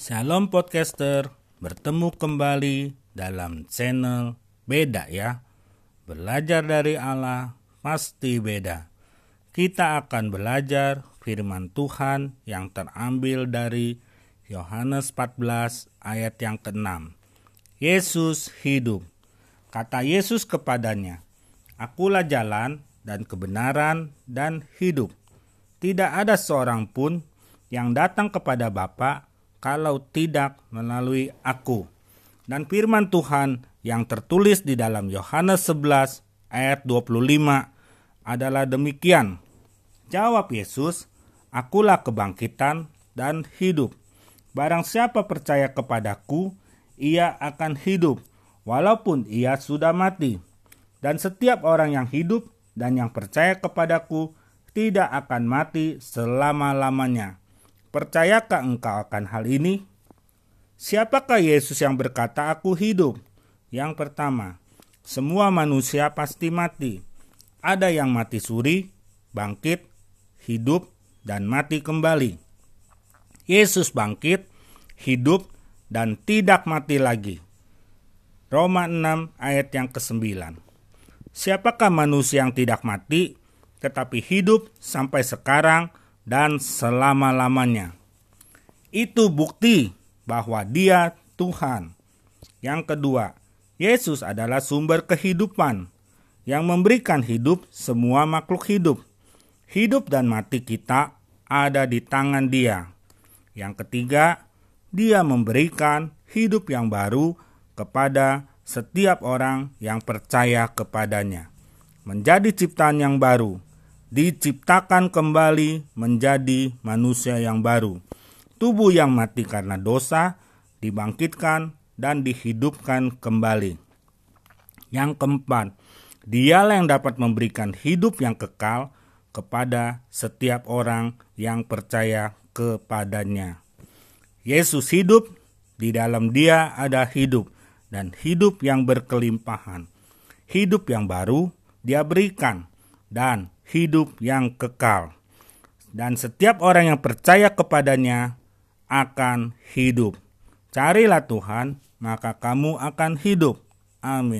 Shalom podcaster, bertemu kembali dalam channel Beda ya. Belajar dari Allah pasti beda. Kita akan belajar firman Tuhan yang terambil dari Yohanes 14 ayat yang ke-6. Yesus hidup. Kata Yesus kepadanya, Akulah jalan dan kebenaran dan hidup. Tidak ada seorang pun yang datang kepada Bapa kalau tidak melalui aku. Dan firman Tuhan yang tertulis di dalam Yohanes 11 ayat 25 adalah demikian. Jawab Yesus, akulah kebangkitan dan hidup. Barang siapa percaya kepadaku, ia akan hidup, walaupun ia sudah mati. Dan setiap orang yang hidup dan yang percaya kepadaku tidak akan mati selama-lamanya. Percayakah engkau akan hal ini? Siapakah Yesus yang berkata, "Aku hidup"? Yang pertama, semua manusia pasti mati. Ada yang mati suri, bangkit, hidup, dan mati kembali. Yesus bangkit, hidup, dan tidak mati lagi. Roma 6 ayat yang ke-9. Siapakah manusia yang tidak mati, tetapi hidup sampai sekarang dan selama-lamanya. Itu bukti bahwa Dia Tuhan. Yang kedua, Yesus adalah sumber kehidupan yang memberikan hidup semua makhluk hidup. Hidup dan mati kita ada di tangan Dia. Yang ketiga, Dia memberikan hidup yang baru kepada setiap orang yang percaya kepadanya. Menjadi ciptaan yang baru diciptakan kembali menjadi manusia yang baru. Tubuh yang mati karena dosa dibangkitkan dan dihidupkan kembali. Yang keempat, dialah yang dapat memberikan hidup yang kekal kepada setiap orang yang percaya kepadanya. Yesus hidup, di dalam dia ada hidup, dan hidup yang berkelimpahan. Hidup yang baru dia berikan, dan hidup yang kekal. Dan setiap orang yang percaya kepadanya akan hidup. Carilah Tuhan, maka kamu akan hidup. Amin.